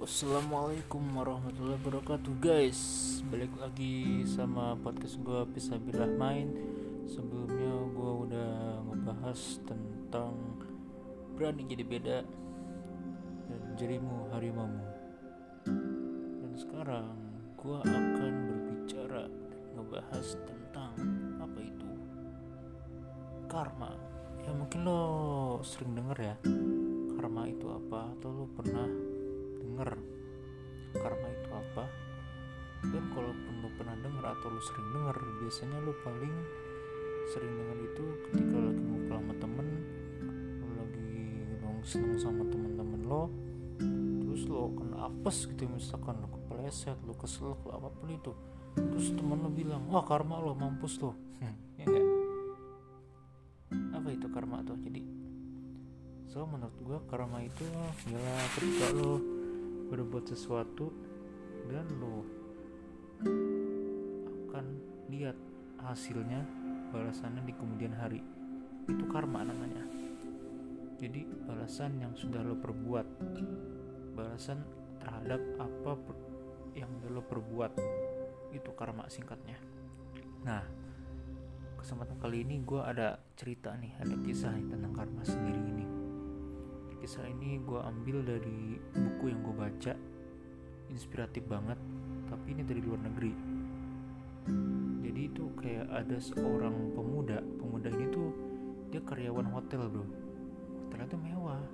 Assalamualaikum warahmatullahi wabarakatuh guys. Balik lagi sama podcast gue Pisabilah Main. Sebelumnya gue udah ngebahas tentang Berani jadi beda Dan jadimu harimau Dan sekarang gue akan berbicara ngebahas tentang Apa itu? Karma. Ya mungkin lo sering denger ya Karma itu apa? Atau lo pernah denger. Karma itu apa? Dan kalaupun lu pernah denger atau lu sering denger biasanya lu paling sering denger itu ketika lagi ngumpul sama temen lu lagi nongkrong sama temen-temen lo terus lo kena apes gitu misalkan lo kepleset lo kesel lo apa pun itu. Terus temen lo bilang wah karma lo mampus lo. Ya enggak apa itu karma tuh? Jadi so menurut gua karma itu ya ketika lo berbuat sesuatu dan lo akan lihat hasilnya balasannya di kemudian hari. Itu karma namanya. Jadi balasan yang sudah lo perbuat balasan terhadap apa yang sudah lo perbuat itu karma singkatnya. Nah kesempatan kali ini gue ada cerita nih ada kisah tentang karma sendiri ini kisah ini gue ambil dari buku yang gue baca. Inspiratif banget tapi ini dari luar negeri. Jadi itu kayak ada seorang pemuda pemuda ini tuh dia karyawan hotel bro. Hotelnya tuh mewah.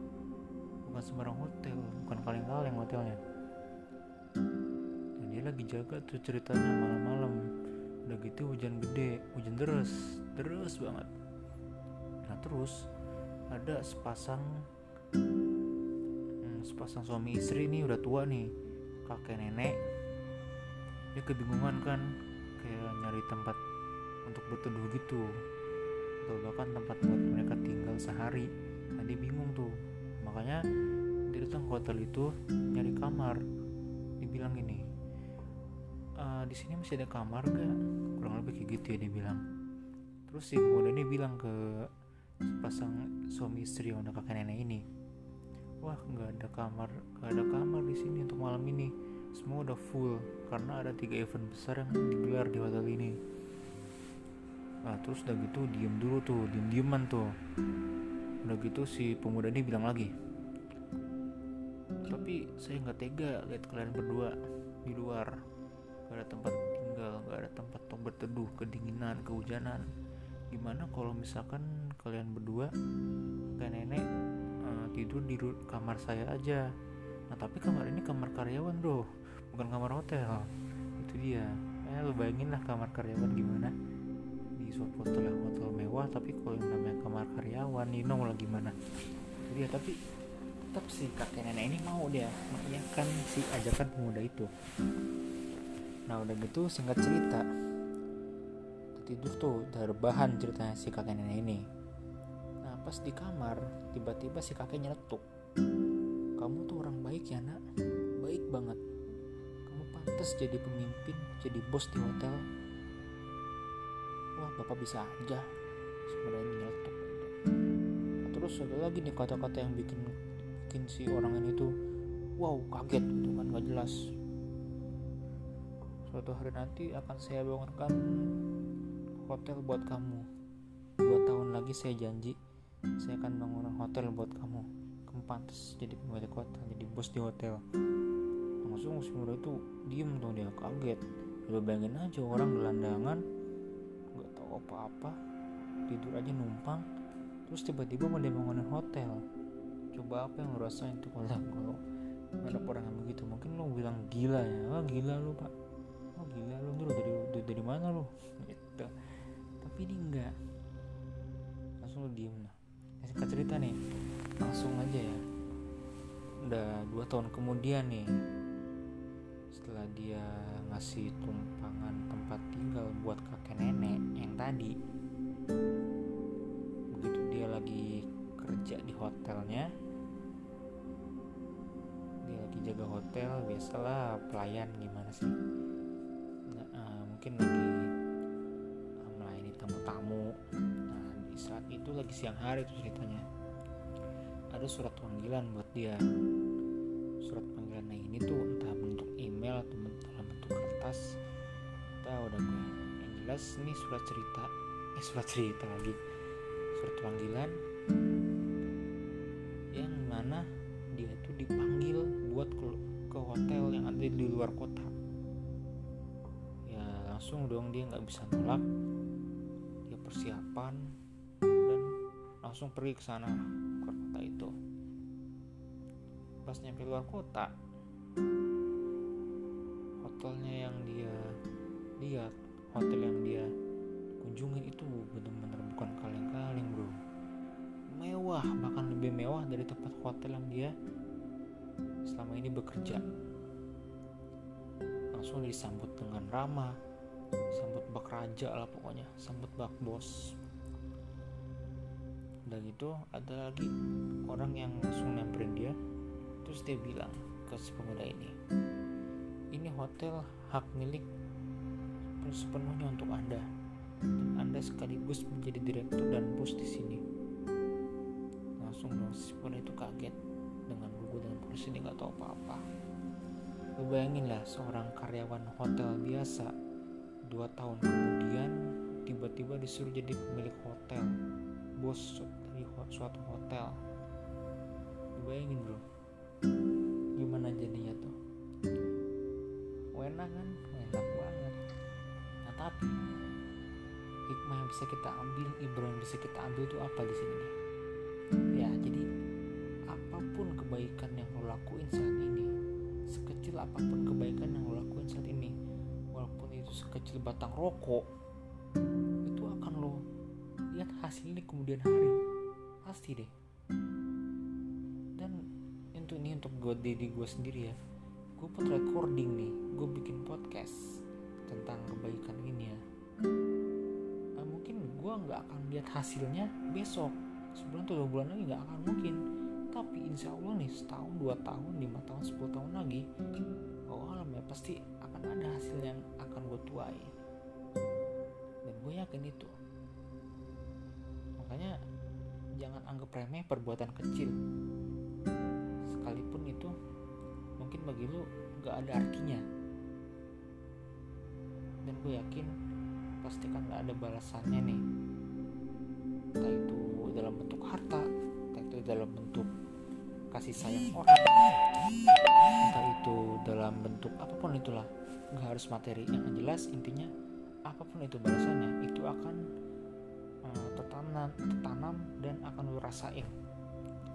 Bukan sembarang hotel bukan kaleng-kaleng hotelnya. Dan dia lagi jaga tuh ceritanya malam-malam. Udah gitu hujan gede hujan deras deras banget. Nah terus ada sepasang hmm, sepasang suami istri nih udah tua nih. Kakek nenek. Dia kebingungan kan kayak nyari tempat untuk berteduh gitu. Atau bahkan tempat buat mereka tinggal sehari. Nah dia bingung tuh. Makanya dia datang ke hotel itu nyari kamar. Dibilang gini e, di sini masih ada kamar gak kurang lebih kayak gitu ya dia bilang. Terus si pemuda ini bilang ke sepasang suami istri yang udah kakek nenek ini. Wah nggak ada kamar nggak ada kamar di sini untuk malam ini. Semua udah full karena ada tiga event besar yang digelar di hotel ini. Nah terus udah gitu diem dulu tuh diem dieman tuh. Udah gitu si pemuda ini bilang lagi tapi saya nggak tega lihat kalian berdua di luar. Gak ada tempat tinggal gak ada tempat untuk berteduh kedinginan kehujanan gimana kalau misalkan kalian berdua kayak nenek uh, tidur di kamar saya aja. Nah tapi kamar ini kamar karyawan bro. Bukan kamar hotel. Itu dia. Eh lu bayangin lah kamar karyawan gimana. Di suatu hotel hotel mewah tapi kalau yang namanya kamar karyawan you know lah gimana. Itu dia. Tapi tetap si kakek nenek ini mau dia mengiyakan si ajakan pemuda itu. Nah udah gitu singkat cerita tidur tuh udah rebahan ceritanya si kakek nenek ini. Nah pas di kamar tiba-tiba si kakek nyeletuk. Kamu tuh orang baik ya nak? Baik banget. Kamu pantas jadi pemimpin jadi bos di hotel. Wah bapak bisa aja sebenarnya nyeletuk terus ada lagi nih kata-kata yang bikin bikin si orang ini tuh wow kaget gitu kan gak jelas. Suatu hari nanti akan saya bangunkan hotel buat kamu. Dua tahun lagi saya janji saya akan bangun hotel buat kamu. Pantas jadi pemilik hotel jadi bos di hotel. Langsung si muda itu diem tuh dia kaget. Udah bayangin aja orang gelandangan nggak tahu apa-apa tidur aja numpang terus tiba-tiba mau dia bangunin hotel. Coba apa yang lo rasain tuh kalau kalau ada orang yang begitu? Mungkin lo bilang gila ya oh, gila lo pak. Oh gila lo dulu dari dari, dari mana lo gitu tapi ini enggak. Langsung lo diem lah. Singkat cerita nih. Langsung aja ya. Udah dua tahun kemudian nih. Setelah dia ngasih tumpangan tempat tinggal buat kakek nenek yang tadi. Begitu dia lagi kerja di hotelnya. Dia lagi jaga hotel biasalah pelayan gimana sih? Nah, uh, mungkin lagi itu lagi siang hari tuh ceritanya. Ada surat panggilan buat dia. Surat panggilannya ini itu entah bentuk email atau dalam bentuk kertas. Kita udah gue yang jelas ini surat cerita. Eh surat cerita lagi. Surat panggilan yang mana dia itu dipanggil buat ke, ke hotel yang ada di luar kota. Ya langsung dong dia nggak bisa nolak. Dia persiapan langsung pergi ke sana ke kota itu. Pas nyampe luar kota hotelnya yang dia lihat hotel yang dia kunjungin itu benar-benar bukan kaleng-kaleng bro. Mewah bahkan lebih mewah dari tempat hotel yang dia selama ini bekerja. Langsung disambut dengan ramah sambut bak raja lah pokoknya sambut bak bos udah gitu ada lagi orang yang langsung nyamperin dia. Terus dia bilang ke si pemuda ini ini hotel hak milik sepenuhnya untuk anda. Dan anda sekaligus menjadi direktur dan bos di sini. Langsung dong si pemuda itu kaget dengan gugu dan polisi dia nggak tahu apa-apa. Lu bayangin lah seorang karyawan hotel biasa dua tahun kemudian tiba-tiba disuruh jadi pemilik hotel bos dari suatu hotel. Bayangin bro. Gimana jadinya tuh? Enak kan? Enak banget. Nah tapi hikmah yang bisa kita ambil ibrah yang bisa kita ambil tuh apa di sini ya jadi apa pun kebaikan yang lo lakuin saat ini sekecil apa pun kebaikan yang lo lakuin saat ini walaupun itu sekecil batang rokok itu akan lo lihat hasilnya kemudian hari. Pasti deh. Dan itu ini untuk gue diri gue sendiri ya. Gue pun recording nih. Gue bikin podcast tentang kebaikan ini ya. Nah, mungkin gue nggak akan lihat hasilnya besok. Sebulan atau dua bulan lagi nggak akan mungkin. Tapi insya Allah nih setahun dua tahun lima tahun sepuluh tahun lagi oh alam ya pasti akan ada hasil yang akan gue tuai. Dan gue yakin itu makanya jangan anggap remeh perbuatan kecil. Sekalipun itu mungkin bagi lu gak ada artinya. Dan gue yakin pasti kan ada balasannya nih. Entah itu dalam bentuk harta entah itu dalam bentuk kasih sayang orang entah itu dalam bentuk apa pun itulah. Nggak harus materi yang jelas intinya apa pun itu balasannya itu akan uh, tertanam tertanam dan akan lu rasain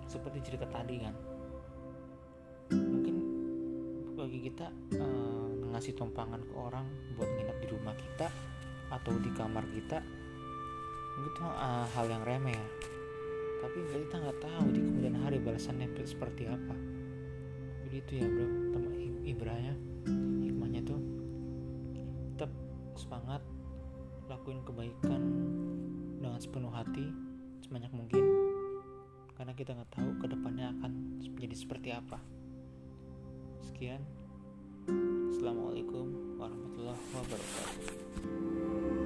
seperti cerita tadi kan. Mungkin bagi kita uh, ngasih tumpangan ke orang buat nginep di rumah kita atau di kamar kita itu uh, hal yang remeh ya. Tapi kita nggak tahu di kemudian hari balasannya seperti apa. Jadi itu ya bro. Teman ibrahnya hikmahnya tuh tetap semangat lakuin kebaikan sepenuh hati sebanyak mungkin. Karena kita nggak tahu ke depannya akan menjadi seperti apa. Sekian. Assalamualaikum warahmatullahi wabarakatuh